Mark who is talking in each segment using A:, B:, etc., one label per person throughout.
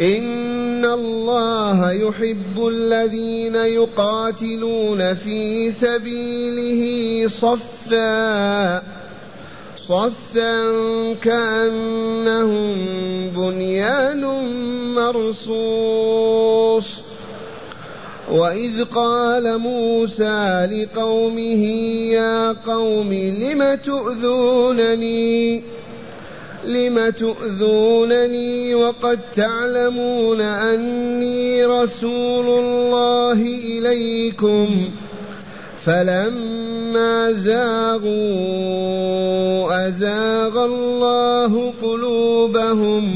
A: إن الله يحب الذين يقاتلون في سبيله صفا صفا كأنهم بنيان مرصوص وإذ قال موسى لقومه يا قوم لم تؤذونني لم تؤذونني وقد تعلمون أني رسول الله إليكم فلما زاغوا أزاغ الله قلوبهم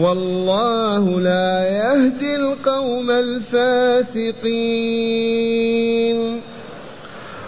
A: والله لا يهدي القوم الفاسقين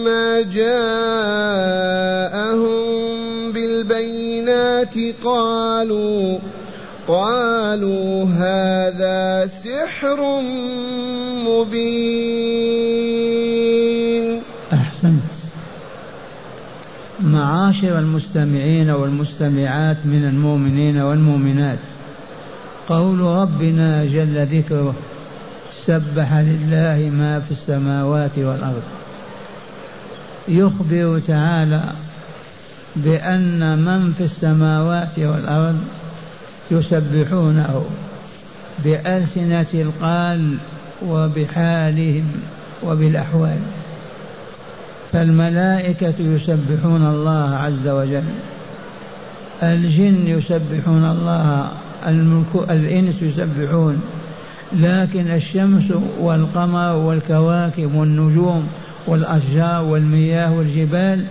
A: لما جاءهم بالبينات قالوا قالوا هذا سحر مبين
B: احسنت معاشر المستمعين والمستمعات من المؤمنين والمؤمنات قول ربنا جل ذكره سبح لله ما في السماوات والارض يخبر تعالى بأن من في السماوات والأرض يسبحونه بألسنة القال وبحالهم وبالأحوال فالملائكة يسبحون الله عز وجل الجن يسبحون الله الملك الإنس يسبحون لكن الشمس والقمر والكواكب والنجوم والأشجار والمياه والجبال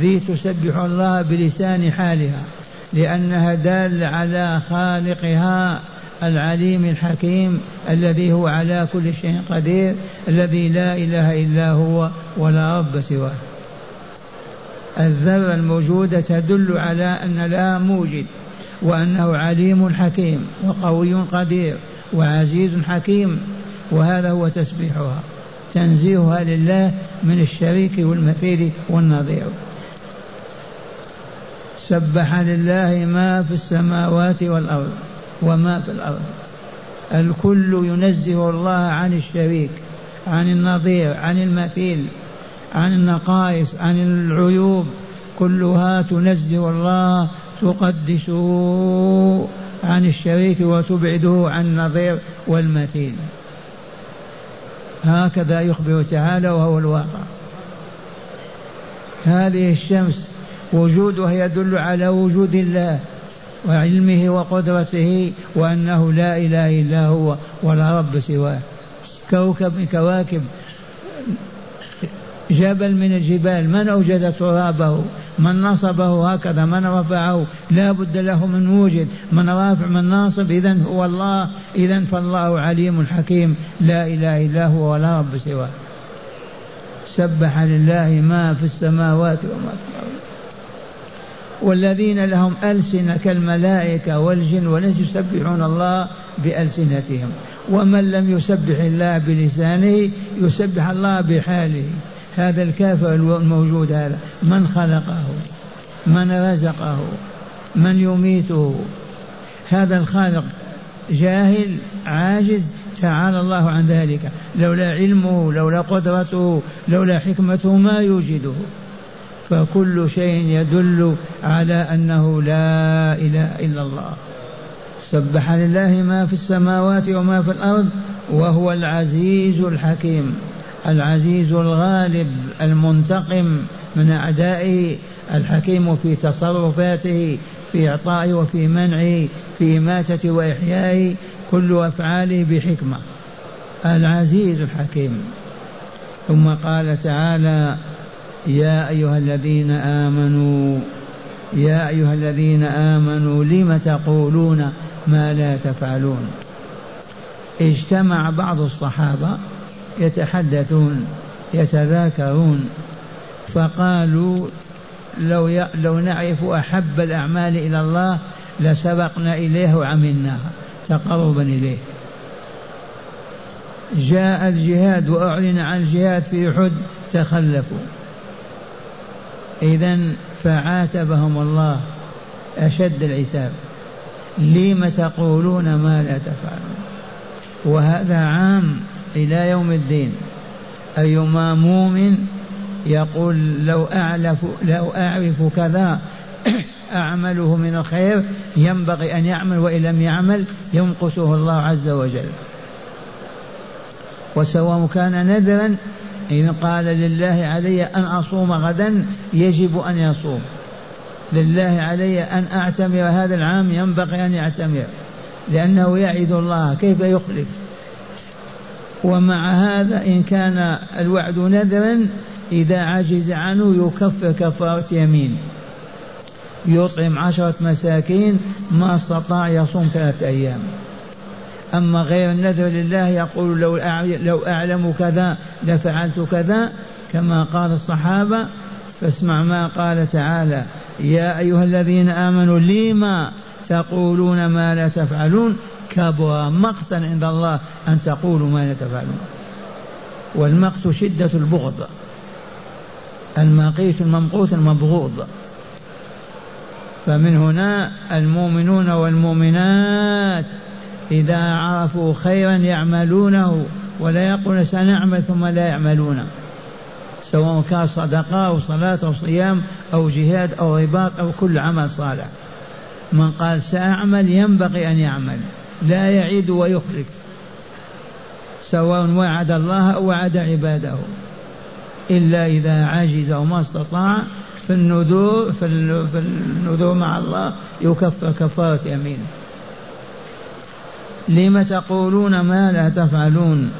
B: ذي تسبح الله بلسان حالها لأنها دالة على خالقها العليم الحكيم الذي هو على كل شيء قدير الذي لا إله إلا هو ولا رب سواه الذرة الموجودة تدل على أن لها موجد وأنه عليم حكيم وقوي قدير وعزيز حكيم وهذا هو تسبيحها تنزيهها لله من الشريك والمثيل والنظير سبح لله ما في السماوات والأرض وما في الأرض الكل ينزه الله عن الشريك عن النظير عن المثيل عن النقائص عن العيوب كلها تنزه الله تقدسه عن الشريك وتبعده عن النظير والمثيل هكذا يخبر تعالى وهو الواقع هذه الشمس وجودها يدل على وجود الله وعلمه وقدرته وأنه لا إله إلا هو ولا رب سواه كوكب من كواكب جبل من الجبال من أوجد ترابه من نصبه هكذا من رفعه لا بد له من موجد من رافع من ناصب إذا هو الله إذا فالله عليم حكيم لا إله إلا هو ولا رب سواه سبح لله ما في السماوات وما في الأرض والذين لهم ألسنة كالملائكة والجن والناس يسبحون الله بألسنتهم ومن لم يسبح الله بلسانه يسبح الله بحاله هذا الكافر الموجود هذا من خلقه من رزقه من يميته هذا الخالق جاهل عاجز تعالى الله عن ذلك لولا علمه لولا قدرته لولا حكمته ما يوجده فكل شيء يدل على انه لا اله الا الله سبح لله ما في السماوات وما في الارض وهو العزيز الحكيم العزيز الغالب المنتقم من أعدائه الحكيم في تصرفاته في إعطائه وفي منعه في إماتته وإحيائه كل أفعاله بحكمة العزيز الحكيم ثم قال تعالى يا أيها الذين آمنوا يا أيها الذين آمنوا لم تقولون ما لا تفعلون اجتمع بعض الصحابة يتحدثون يتذاكرون فقالوا لو ي... لو نعرف احب الاعمال الى الله لسبقنا اليه وعملناها تقربا اليه جاء الجهاد واعلن عن الجهاد في احد تخلفوا اذا فعاتبهم الله اشد العتاب لم تقولون ما لا تفعلون وهذا عام إلى يوم الدين أيما مؤمن يقول لو أعرف لو أعرف كذا أعمله من الخير ينبغي أن يعمل وإن لم يعمل ينقصه الله عز وجل وسواء كان نذرا إن قال لله علي أن أصوم غدا يجب أن يصوم لله علي أن أعتمر هذا العام ينبغي أن يعتمر لأنه يعد الله كيف يخلف ومع هذا إن كان الوعد نذرا إذا عجز عنه يكفر كفارة يمين يطعم عشرة مساكين ما استطاع يصوم ثلاثة أيام أما غير النذر لله يقول لو لو أعلم كذا لفعلت كذا كما قال الصحابة فاسمع ما قال تعالى يا أيها الذين آمنوا لما تقولون ما لا تفعلون كبر مقتا عند الله أن تقولوا ما لا تفعلون والمقت شدة البغض المقيت الممقوت المبغوض فمن هنا المؤمنون والمؤمنات إذا عرفوا خيرا يعملونه ولا يقول سنعمل ثم لا يعملون سواء كان صدقة أو صلاة أو صيام أو جهاد أو رباط أو كل عمل صالح من قال سأعمل ينبغي أن يعمل لا يعيد ويخلف سواء وعد الله أو وعد عباده إلا إذا عجز وما استطاع في النذور في النذور مع الله يكفر كفارة يمين لم تقولون ما لا تفعلون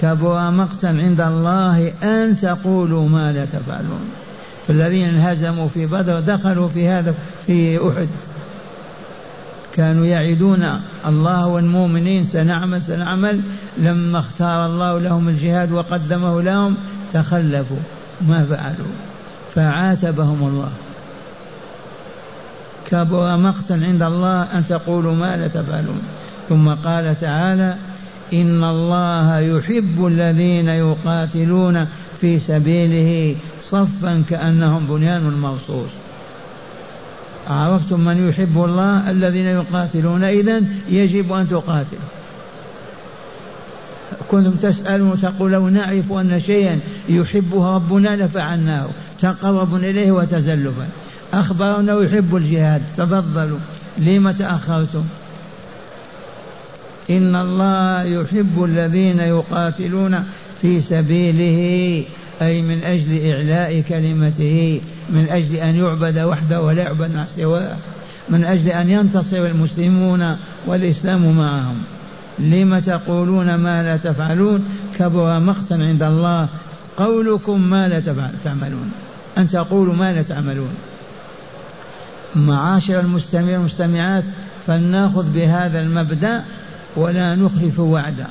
B: كبر مقتا عند الله أن تقولوا ما لا تفعلون فالذين انهزموا في بدر دخلوا في هذا في أحد كانوا يعدون الله والمؤمنين سنعمل سنعمل لما اختار الله لهم الجهاد وقدمه لهم تخلفوا ما فعلوا فعاتبهم الله كبر مقتا عند الله ان تقولوا ما لا تفعلون ثم قال تعالى ان الله يحب الذين يقاتلون في سبيله صفا كانهم بنيان مرصوص عرفتم من يحب الله الذين يقاتلون إذا يجب أن تقاتل كنتم تسألون تقول لو نعرف أن شيئا يحبه ربنا لفعلناه تقرب إليه وتزلفا أخبرنا يحب الجهاد تفضلوا لما تأخرتم إن الله يحب الذين يقاتلون في سبيله أي من أجل إعلاء كلمته من أجل أن يعبد وحده ولا يعبد سواه من أجل أن ينتصر المسلمون والإسلام معهم لم تقولون ما لا تفعلون كبر مقتا عند الله قولكم ما لا تعملون أن تقولوا ما لا تعملون معاشر المستمعين والمستمعات فلناخذ بهذا المبدأ ولا نخلف وعدا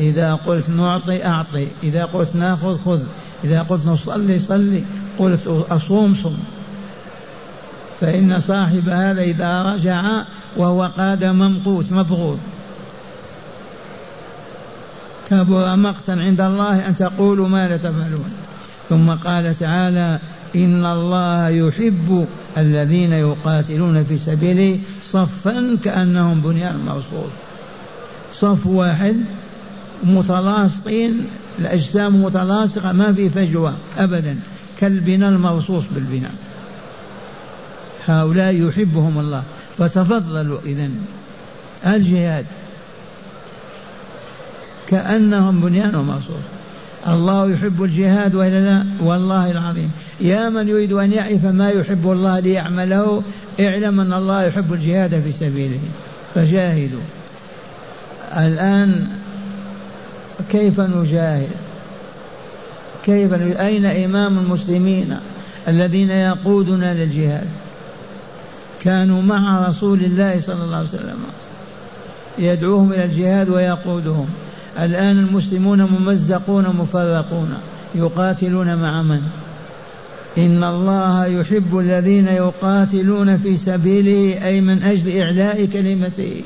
B: إذا قلت نعطي أعطي إذا قلت ناخذ خذ إذا قلت نصلي صلي قلت أصوم صم فإن صاحب هذا إذا رجع وهو قاد ممقوت مبغوض كبر مقتا عند الله أن تقولوا ما لا تفعلون ثم قال تعالى إن الله يحب الذين يقاتلون في سبيله صفا كأنهم بنيان مرصوص صف واحد متلاصقين الأجسام متلاصقة ما في فجوة أبدا كالبناء الموصوص بالبناء هؤلاء يحبهم الله فتفضلوا إذا الجهاد كأنهم بنيان مرصوص الله يحب الجهاد وإلا لا والله العظيم يا من يريد أن يعرف ما يحب الله ليعمله اعلم أن الله يحب الجهاد في سبيله فجاهدوا الآن كيف نجاهد كيف أين إمام المسلمين الذين يقودنا للجهاد كانوا مع رسول الله صلى الله عليه وسلم يدعوهم إلى الجهاد ويقودهم الآن المسلمون ممزقون مفرقون يقاتلون مع من إن الله يحب الذين يقاتلون في سبيله أي من أجل إعلاء كلمته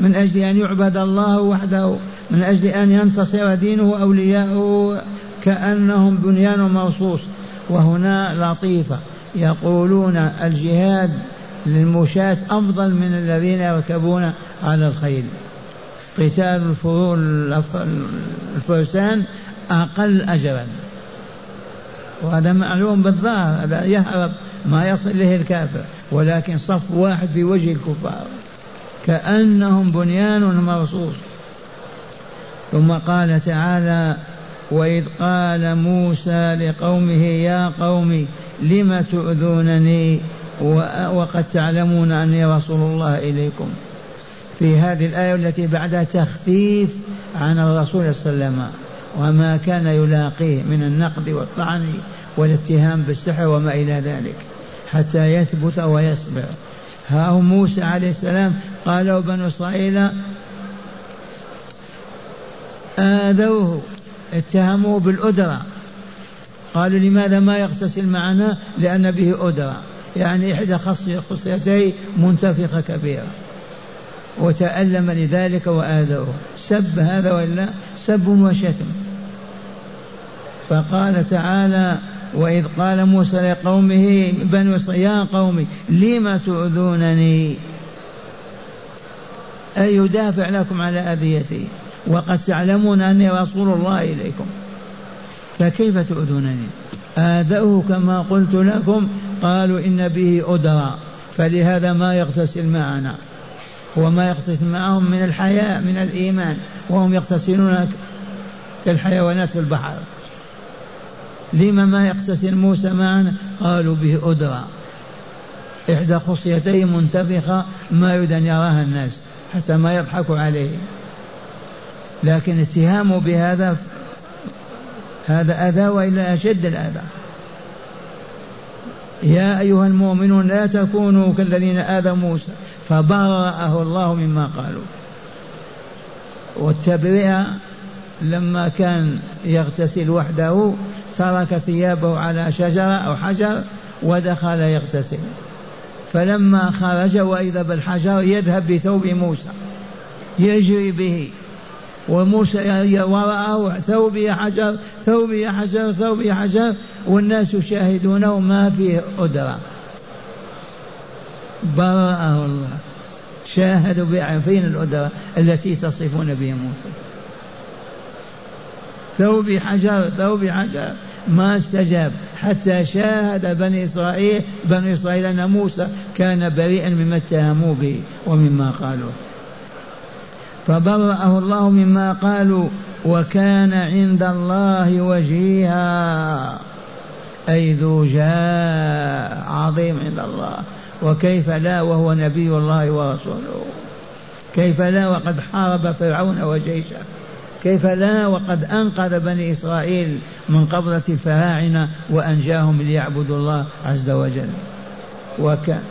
B: من أجل أن يعبد الله وحده من أجل أن ينتصر دينه وأولياءه كأنهم بنيان مرصوص وهنا لطيفة يقولون الجهاد للمشاة أفضل من الذين يركبون على الخيل قتال الفرسان أقل أجرا وهذا معلوم بالظاهر هذا يهرب ما يصل إليه الكافر ولكن صف واحد في وجه الكفار كأنهم بنيان مرصوص ثم قال تعالى وإذ قال موسى لقومه يا قوم لم تؤذونني وقد تعلمون أني رسول الله إليكم في هذه الآية التي بعدها تخفيف عن الرسول صلى الله عليه وسلم وما كان يلاقيه من النقد والطعن والاتهام بالسحر وما إلى ذلك حتى يثبت ويصبر ها هو موسى عليه السلام قالوا بنو إسرائيل آذوه اتهموه بالأدرة قالوا لماذا ما يغتسل معنا لأن به أدرة يعني إحدى خصيتيه منتفخة كبيرة وتألم لذلك وآذوه سب هذا وإلا سب وشتم فقال تعالى وإذ قال موسى لقومه بنو يا قومي لم تؤذونني أي يدافع لكم على أذيتي وقد تعلمون أني رسول الله إليكم فكيف تؤذونني آذوه كما قلت لكم قالوا إن به أدرى فلهذا ما يغتسل معنا وما يغتسل معهم من الحياء من الإيمان وهم يغتسلون كالحيوانات في البحر لما ما يغتسل موسى معنا قالوا به أدرى إحدى خصيتيه منتفخة ما يريد أن يراها الناس حتى ما يضحكوا عليه لكن اتهامه بهذا هذا أذى وإلا أشد الأذى يا أيها المؤمنون لا تكونوا كالذين آذوا موسى فبرأه الله مما قالوا والتبرئة لما كان يغتسل وحده ترك ثيابه على شجرة أو حجر ودخل يغتسل فلما خرج وإذا بالحجر يذهب بثوب موسى يجري به وموسى وراءه يا حجر يا حجر يا حجر والناس يشاهدونه ما فيه أدرة برأه الله شاهدوا فين الأدرة التي تصفون بها موسى ثوبي حجر ثوبي حجر ما استجاب حتى شاهد بني إسرائيل بني إسرائيل أن موسى كان بريئا مما اتهموا به ومما قالوه فبرأه الله مما قالوا وكان عند الله وجيها أي ذو جاه عظيم عند الله وكيف لا وهو نبي الله ورسوله كيف لا وقد حارب فرعون وجيشه كيف لا وقد أنقذ بني إسرائيل من قبضة الفراعنة وأنجاهم ليعبدوا الله عز وجل وكان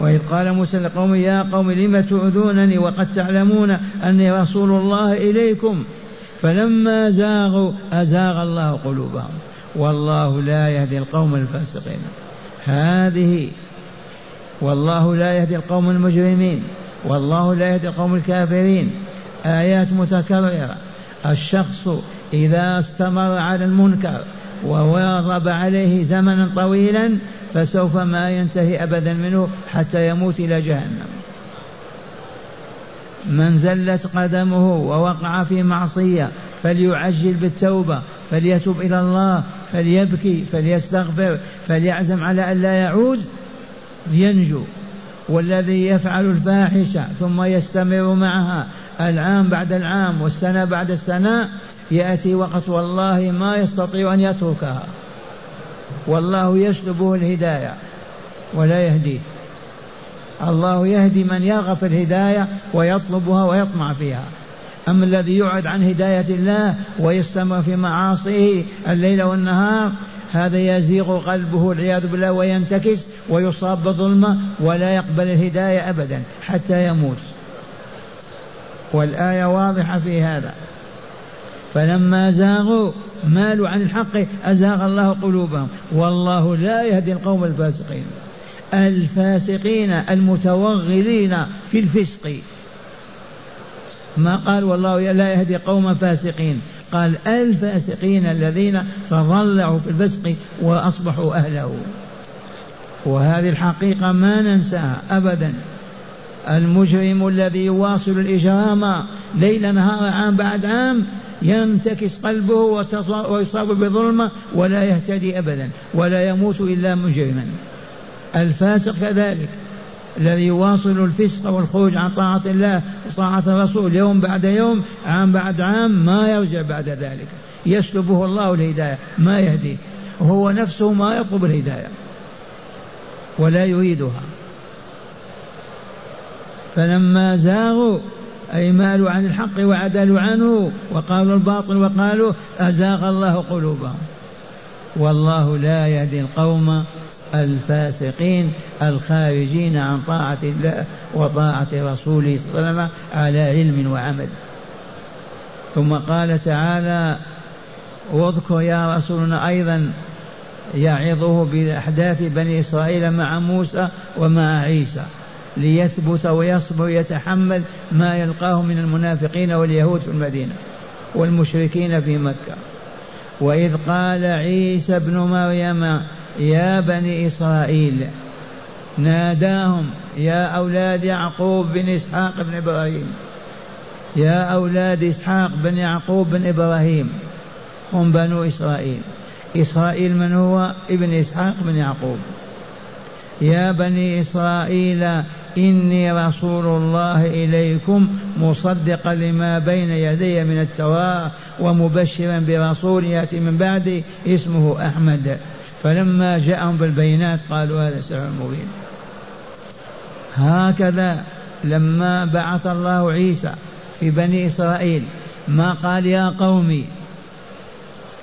B: وإذ قال موسى لقوم يا قوم لم تؤذونني وقد تعلمون أني رسول الله إليكم فلما زاغوا أزاغ الله قلوبهم والله لا يهدي القوم الفاسقين هذه والله لا يهدي القوم المجرمين والله لا يهدي القوم الكافرين آيات متكررة الشخص إذا استمر على المنكر وواظب عليه زمنا طويلا فسوف ما ينتهي أبدا منه حتى يموت إلى جهنم من زلت قدمه ووقع في معصية فليعجل بالتوبة فليتوب إلى الله فليبكي فليستغفر فليعزم على ان لا يعود ينجو والذي يفعل الفاحشة ثم يستمر معها العام بعد العام والسنة بعد السنة يأتي وقت والله ما يستطيع أن يتركها والله يسلبه الهداية ولا يهديه الله يهدي من يرغب في الهداية ويطلبها ويطمع فيها أما الذي يعد عن هداية الله ويستمر في معاصيه الليل والنهار هذا يزيغ قلبه والعياذ بالله وينتكس ويصاب بظلمة ولا يقبل الهداية أبدا حتى يموت والآية واضحة في هذا فلما زاغوا مالوا عن الحق أزاغ الله قلوبهم والله لا يهدي القوم الفاسقين الفاسقين المتوغلين في الفسق ما قال والله لا يهدي قوما فاسقين قال الفاسقين الذين تضلعوا في الفسق وأصبحوا أهله وهذه الحقيقة ما ننساها أبدا المجرم الذي يواصل الإجرام ليل نهار عام بعد عام ينتكس قلبه ويصاب بظلمة ولا يهتدي أبدا ولا يموت إلا مجرما الفاسق كذلك الذي يواصل الفسق والخروج عن طاعة الله وطاعة الرسول يوم بعد يوم عام بعد عام ما يرجع بعد ذلك يسلبه الله الهداية ما يهديه هو نفسه ما يطلب الهداية ولا يريدها فلما زاغوا أي مالوا عن الحق وعدلوا عنه وقالوا الباطل وقالوا أزاغ الله قلوبهم والله لا يهدي القوم الفاسقين الخارجين عن طاعة الله وطاعة رسوله صلى الله عليه وسلم على علم وعمل ثم قال تعالى واذكر يا رسولنا أيضا يعظه بأحداث بني إسرائيل مع موسى ومع عيسى ليثبت ويصبر ويتحمل ما يلقاه من المنافقين واليهود في المدينة والمشركين في مكة وإذ قال عيسى ابن مريم يا بني إسرائيل ناداهم يا أولاد يعقوب بن إسحاق بن إبراهيم يا أولاد إسحاق بن يعقوب بن إبراهيم هم بنو إسرائيل إسرائيل من هو ابن إسحاق بن يعقوب يا بني إسرائيل إني رسول الله إليكم مصدقا لما بين يدي من التوراة ومبشرا برسول يأتي من بعدي اسمه أحمد فلما جاءهم بالبينات قالوا هذا سحر مبين هكذا لما بعث الله عيسى في بني إسرائيل ما قال يا قومي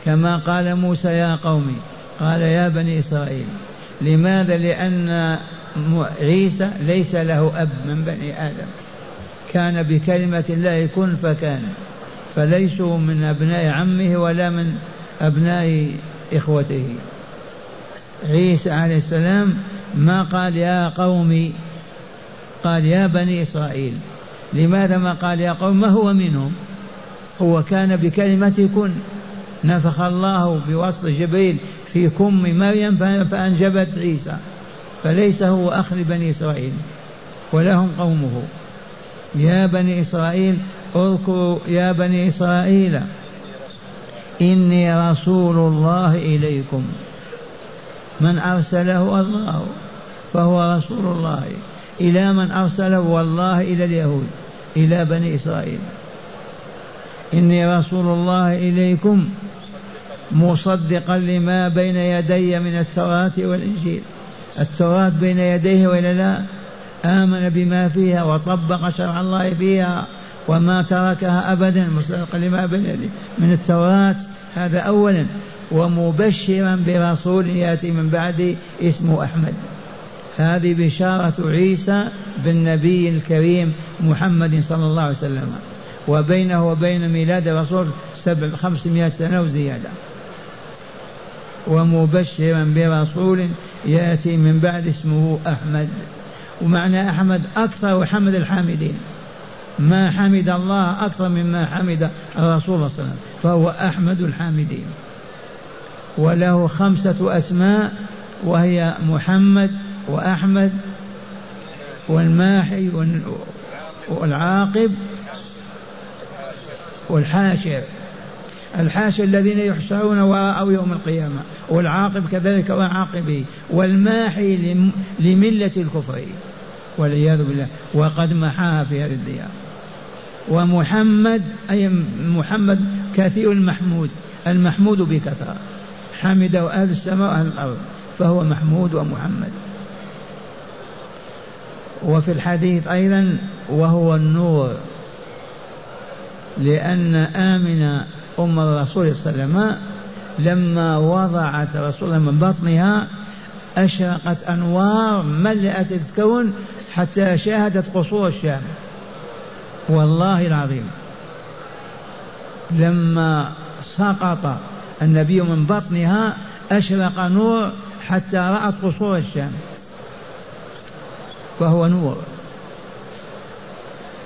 B: كما قال موسى يا قومي قال يا بني إسرائيل لماذا لأن عيسى ليس له أب من بني آدم كان بكلمة الله كن فكان فليسوا من أبناء عمه ولا من أبناء إخوته عيسى عليه السلام ما قال يا قومي قال يا بني إسرائيل لماذا ما قال يا قوم ما هو منهم هو كان بكلمة كن نفخ الله بوسط جبريل في كم مريم فأنجبت عيسى فليس هو أخ لبني إسرائيل ولهم قومه يا بني إسرائيل اذكروا يا بني إسرائيل إني رسول الله إليكم من أرسله الله فهو رسول الله إلى من أرسله والله إلى اليهود إلى بني إسرائيل إني رسول الله إليكم مصدقا لما بين يدي من التوراة والإنجيل التوراة بين يديه وإلا لا آمن بما فيها وطبق شرع الله فيها وما تركها أبدا مستقل لما بين يديه من التوراة هذا أولا ومبشرا برسول يأتي من بعده اسمه أحمد هذه بشارة عيسى بالنبي الكريم محمد صلى الله عليه وسلم وبينه وبين ميلاد الرسول سبع خمسمائة سنة وزيادة ومبشرا برسول يأتي من بعد اسمه أحمد ومعنى أحمد أكثر حمد الحامدين ما حمد الله أكثر مما حمد الرسول صلى الله عليه وسلم فهو أحمد الحامدين وله خمسة أسماء وهي محمد وأحمد والماحي والعاقب والحاشر الحاش الذين يحشرون أو يوم القيامة والعاقب كذلك وعاقبه والماحي لملة الكفر والعياذ بالله وقد محاها في هذه الديار ومحمد أي محمد كثير المحمود المحمود بكثرة حمده أهل السماء وأهل الأرض فهو محمود ومحمد وفي الحديث أيضا وهو النور لأن آمن أم الرسول صلى الله عليه وسلم لما وضعت رسول من بطنها أشرقت أنوار ملأت الكون حتى شاهدت قصور الشام والله العظيم لما سقط النبي من بطنها أشرق نور حتى رأت قصور الشام فهو نور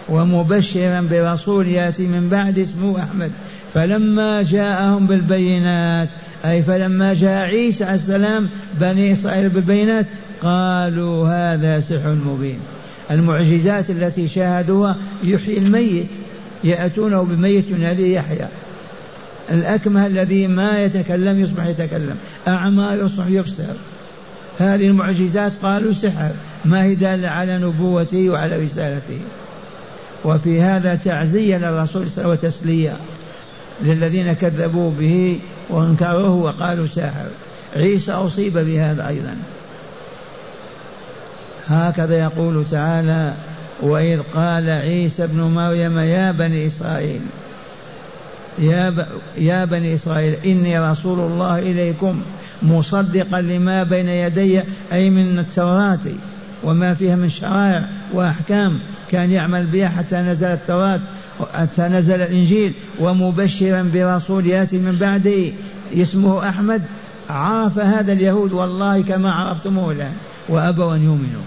B: ومبشرا برسول يأتي من بعد اسمه أحمد فلما جاءهم بالبينات أي فلما جاء عيسى عليه السلام بني إسرائيل بالبينات قالوا هذا سحر مبين المعجزات التي شاهدوها يحيي الميت يأتونه بميت يناديه يحيى الأكمه الذي ما يتكلم يصبح يتكلم أعمى يصبح يبصر هذه المعجزات قالوا سحر ما هي دالة على نبوته وعلى رسالته وفي هذا تعزية للرسول وتسلية للذين كذبوا به وانكروه وقالوا ساحر عيسى اصيب بهذا ايضا هكذا يقول تعالى واذ قال عيسى ابن مريم يا بني اسرائيل يا, ب... يا بني اسرائيل اني رسول الله اليكم مصدقا لما بين يدي اي من التوراه وما فيها من شرائع واحكام كان يعمل بها حتى نزل التوراه حتى نزل الإنجيل ومبشرا برسول يأتي من بعده اسمه أحمد عرف هذا اليهود والله كما عرفتموه الآن وأبوا أن يؤمنوا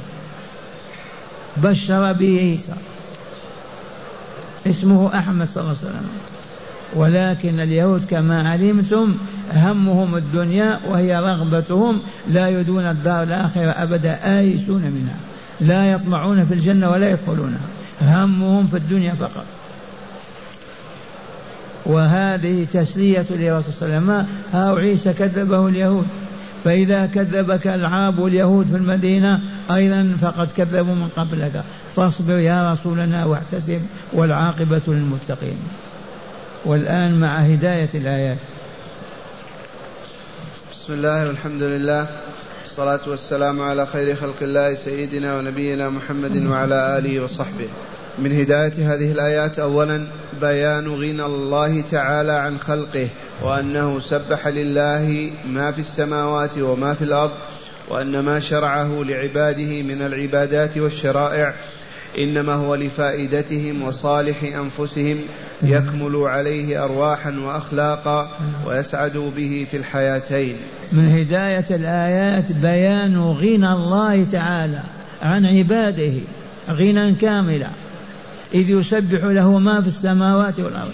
B: بشر به عيسى اسمه أحمد صلى الله عليه وسلم ولكن اليهود كما علمتم همهم الدنيا وهي رغبتهم لا يدون الدار الآخرة أبدا آيسون منها لا يطمعون في الجنة ولا يدخلونها همهم في الدنيا فقط وهذه تسلية للرسول صلى الله عليه وسلم ها عيسى كذبه اليهود فإذا كذبك العاب اليهود في المدينة أيضا فقد كذبوا من قبلك فاصبر يا رسولنا واحتسب والعاقبة للمتقين والآن مع هداية الآيات
C: بسم الله والحمد لله والصلاة والسلام على خير خلق الله سيدنا ونبينا محمد وعلى آله وصحبه من هداية هذه الآيات أولا بيان غنى الله تعالى عن خلقه وأنه سبح لله ما في السماوات وما في الأرض وأن ما شرعه لعباده من العبادات والشرائع إنما هو لفائدتهم وصالح أنفسهم يكمل عليه أرواحا وأخلاقا ويسعدوا به في الحياتين
B: من هداية الآيات بيان غنى الله تعالى عن عباده غنى كاملا إذ يسبح له ما في السماوات والأرض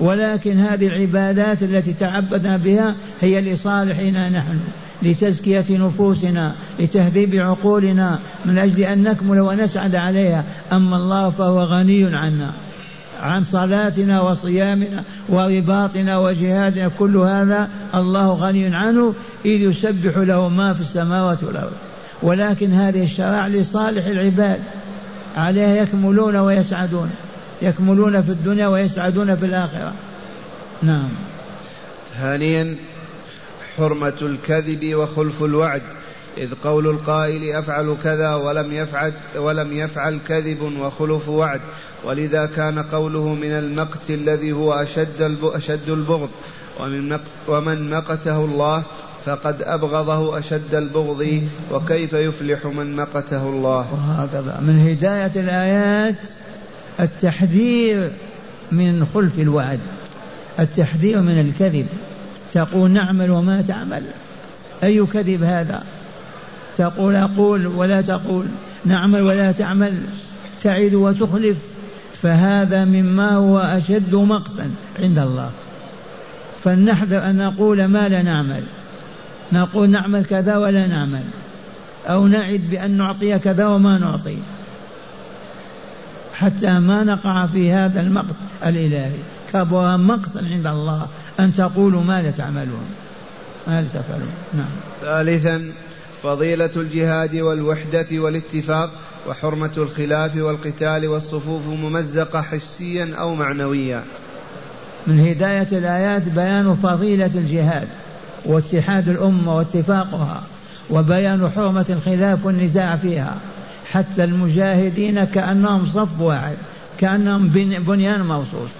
B: ولكن هذه العبادات التي تعبدنا بها هي لصالحنا نحن لتزكية نفوسنا لتهذيب عقولنا من أجل أن نكمل ونسعد عليها أما الله فهو غني عنا عن صلاتنا وصيامنا ورباطنا وجهادنا كل هذا الله غني عنه إذ يسبح له ما في السماوات والأرض ولكن هذه الشرائع لصالح العباد عليها يكملون ويسعدون يكملون في الدنيا ويسعدون في الآخرة نعم
C: ثانيا حرمة الكذب وخلف الوعد إذ قول القائل أفعل كذا ولم يفعل ولم يفعل كذب وخلف وعد ولذا كان قوله من المقت الذي هو أشد أشد البغض ومن ومن مقته الله فقد أبغضه أشد البغض وكيف يفلح من مقته الله
B: وهكذا من هداية الآيات التحذير من خلف الوعد التحذير من الكذب تقول نعمل وما تعمل أي كذب هذا تقول أقول ولا تقول نعمل ولا تعمل تعد وتخلف فهذا مما هو أشد مقتا عند الله فلنحذر أن نقول ما لا نعمل نقول نعمل كذا ولا نعمل أو نعد بأن نعطي كذا وما نعطي حتى ما نقع في هذا المقت الإلهي كبر مقتا عند الله أن تقولوا ما لا تعملون ما لا تفعلون نعم
C: ثالثا فضيلة الجهاد والوحدة والاتفاق وحرمة الخلاف والقتال والصفوف ممزقة حسيا أو معنويا
B: من هداية الآيات بيان فضيلة الجهاد واتحاد الأمة واتفاقها وبيان حرمة الخلاف والنزاع فيها حتى المجاهدين كأنهم صف واحد كأنهم بنيان مرصوص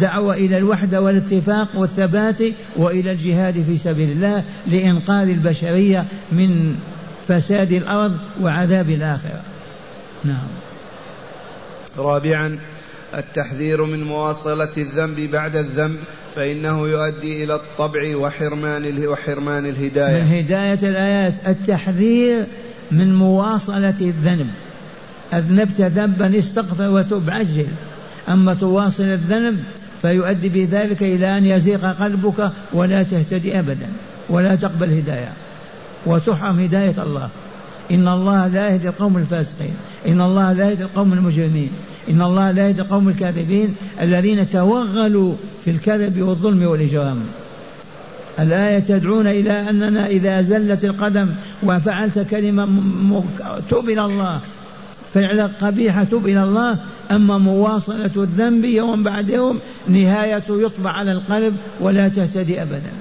B: دعوة إلى الوحدة والاتفاق والثبات وإلى الجهاد في سبيل الله لإنقاذ البشرية من فساد الأرض وعذاب الآخرة نعم
C: رابعا التحذير من مواصلة الذنب بعد الذنب فإنه يؤدي إلى الطبع وحرمان وحرمان الهداية
B: من هداية الآيات التحذير من مواصلة الذنب أذنبت ذنبا استغفر وتب عجل أما تواصل الذنب فيؤدي بذلك إلى أن يزيغ قلبك ولا تهتدي أبدا ولا تقبل هداية وتحرم هداية الله إن الله لا يهدي القوم الفاسقين إن الله لا يهدي القوم المجرمين إن الله لا يهدي القوم الكاذبين الذين توغلوا في الكذب والظلم والإجرام الآية تدعون إلى أننا إذا زلت القدم وفعلت كلمة م... تب إلى الله فعل قبيحة تب إلى الله أما مواصلة الذنب يوم بعد يوم نهايته يطبع على القلب ولا تهتدي أبدا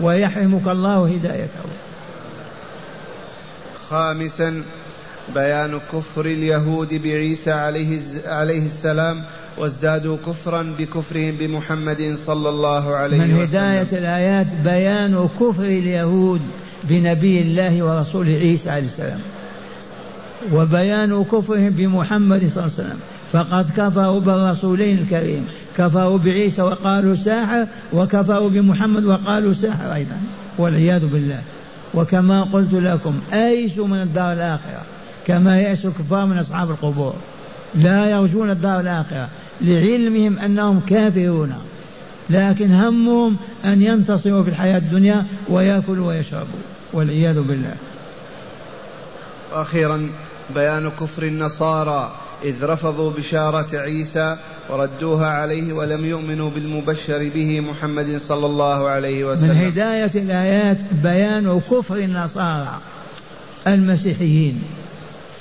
B: ويحرمك الله هدايته
C: خامسا بيان كفر اليهود بعيسى عليه, عليه السلام وازدادوا كفرا بكفرهم بمحمد صلى الله عليه من
B: وسلم من هداية الآيات بيان كفر اليهود بنبي الله ورسوله عيسى عليه السلام وبيان كفرهم بمحمد صلى الله عليه وسلم فقد كفروا بالرسولين الكريم كفروا بعيسى وقالوا ساحر وكفروا بمحمد وقالوا ساحر أيضا والعياذ بالله وكما قلت لكم ايسوا من الدار الاخره كما يأس الكفار من اصحاب القبور لا يرجون الدار الاخره لعلمهم انهم كافرون لكن همهم ان ينتصروا في الحياه الدنيا وياكلوا ويشربوا والعياذ بالله
C: واخيرا بيان كفر النصارى اذ رفضوا بشاره عيسى وردوها عليه ولم يؤمنوا بالمبشر به محمد صلى الله عليه وسلم
B: من هداية الآيات بيان كفر النصارى المسيحيين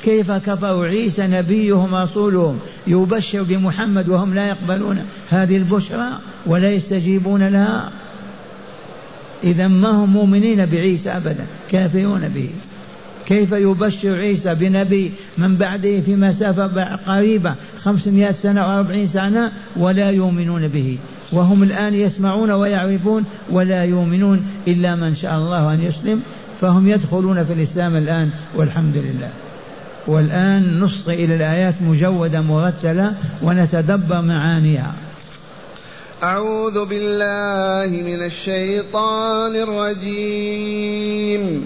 B: كيف كفروا عيسى نبيهم رسولهم يبشر بمحمد وهم لا يقبلون هذه البشرى ولا يستجيبون لها إذا ما هم مؤمنين بعيسى أبدا كافرون به كيف يبشر عيسى بنبي من بعده في مسافة قريبة خمسمائة سنة وأربعين سنة ولا يؤمنون به وهم الآن يسمعون ويعرفون ولا يؤمنون إلا من شاء الله أن يسلم فهم يدخلون في الإسلام الآن والحمد لله والآن نصغي إلى الآيات مجودة مرتلة ونتدبر معانيها
A: أعوذ بالله من الشيطان الرجيم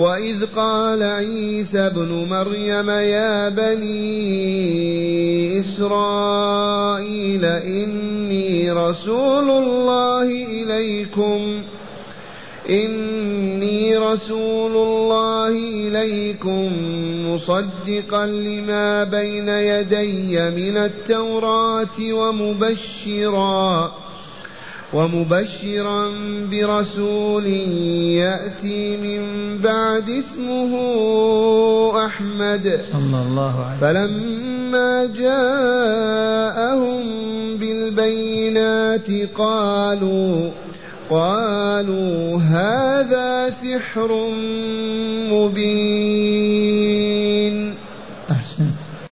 A: وإذ قال عيسى ابن مريم يا بني إسرائيل إني رسول الله إليكم إني رسول الله إليكم مصدقا لما بين يدي من التوراة ومبشرا ومبشرا برسول يأتي من بعد اسمه أحمد صلى الله عليه فلما جاءهم بالبينات قالوا قالوا هذا سحر مبين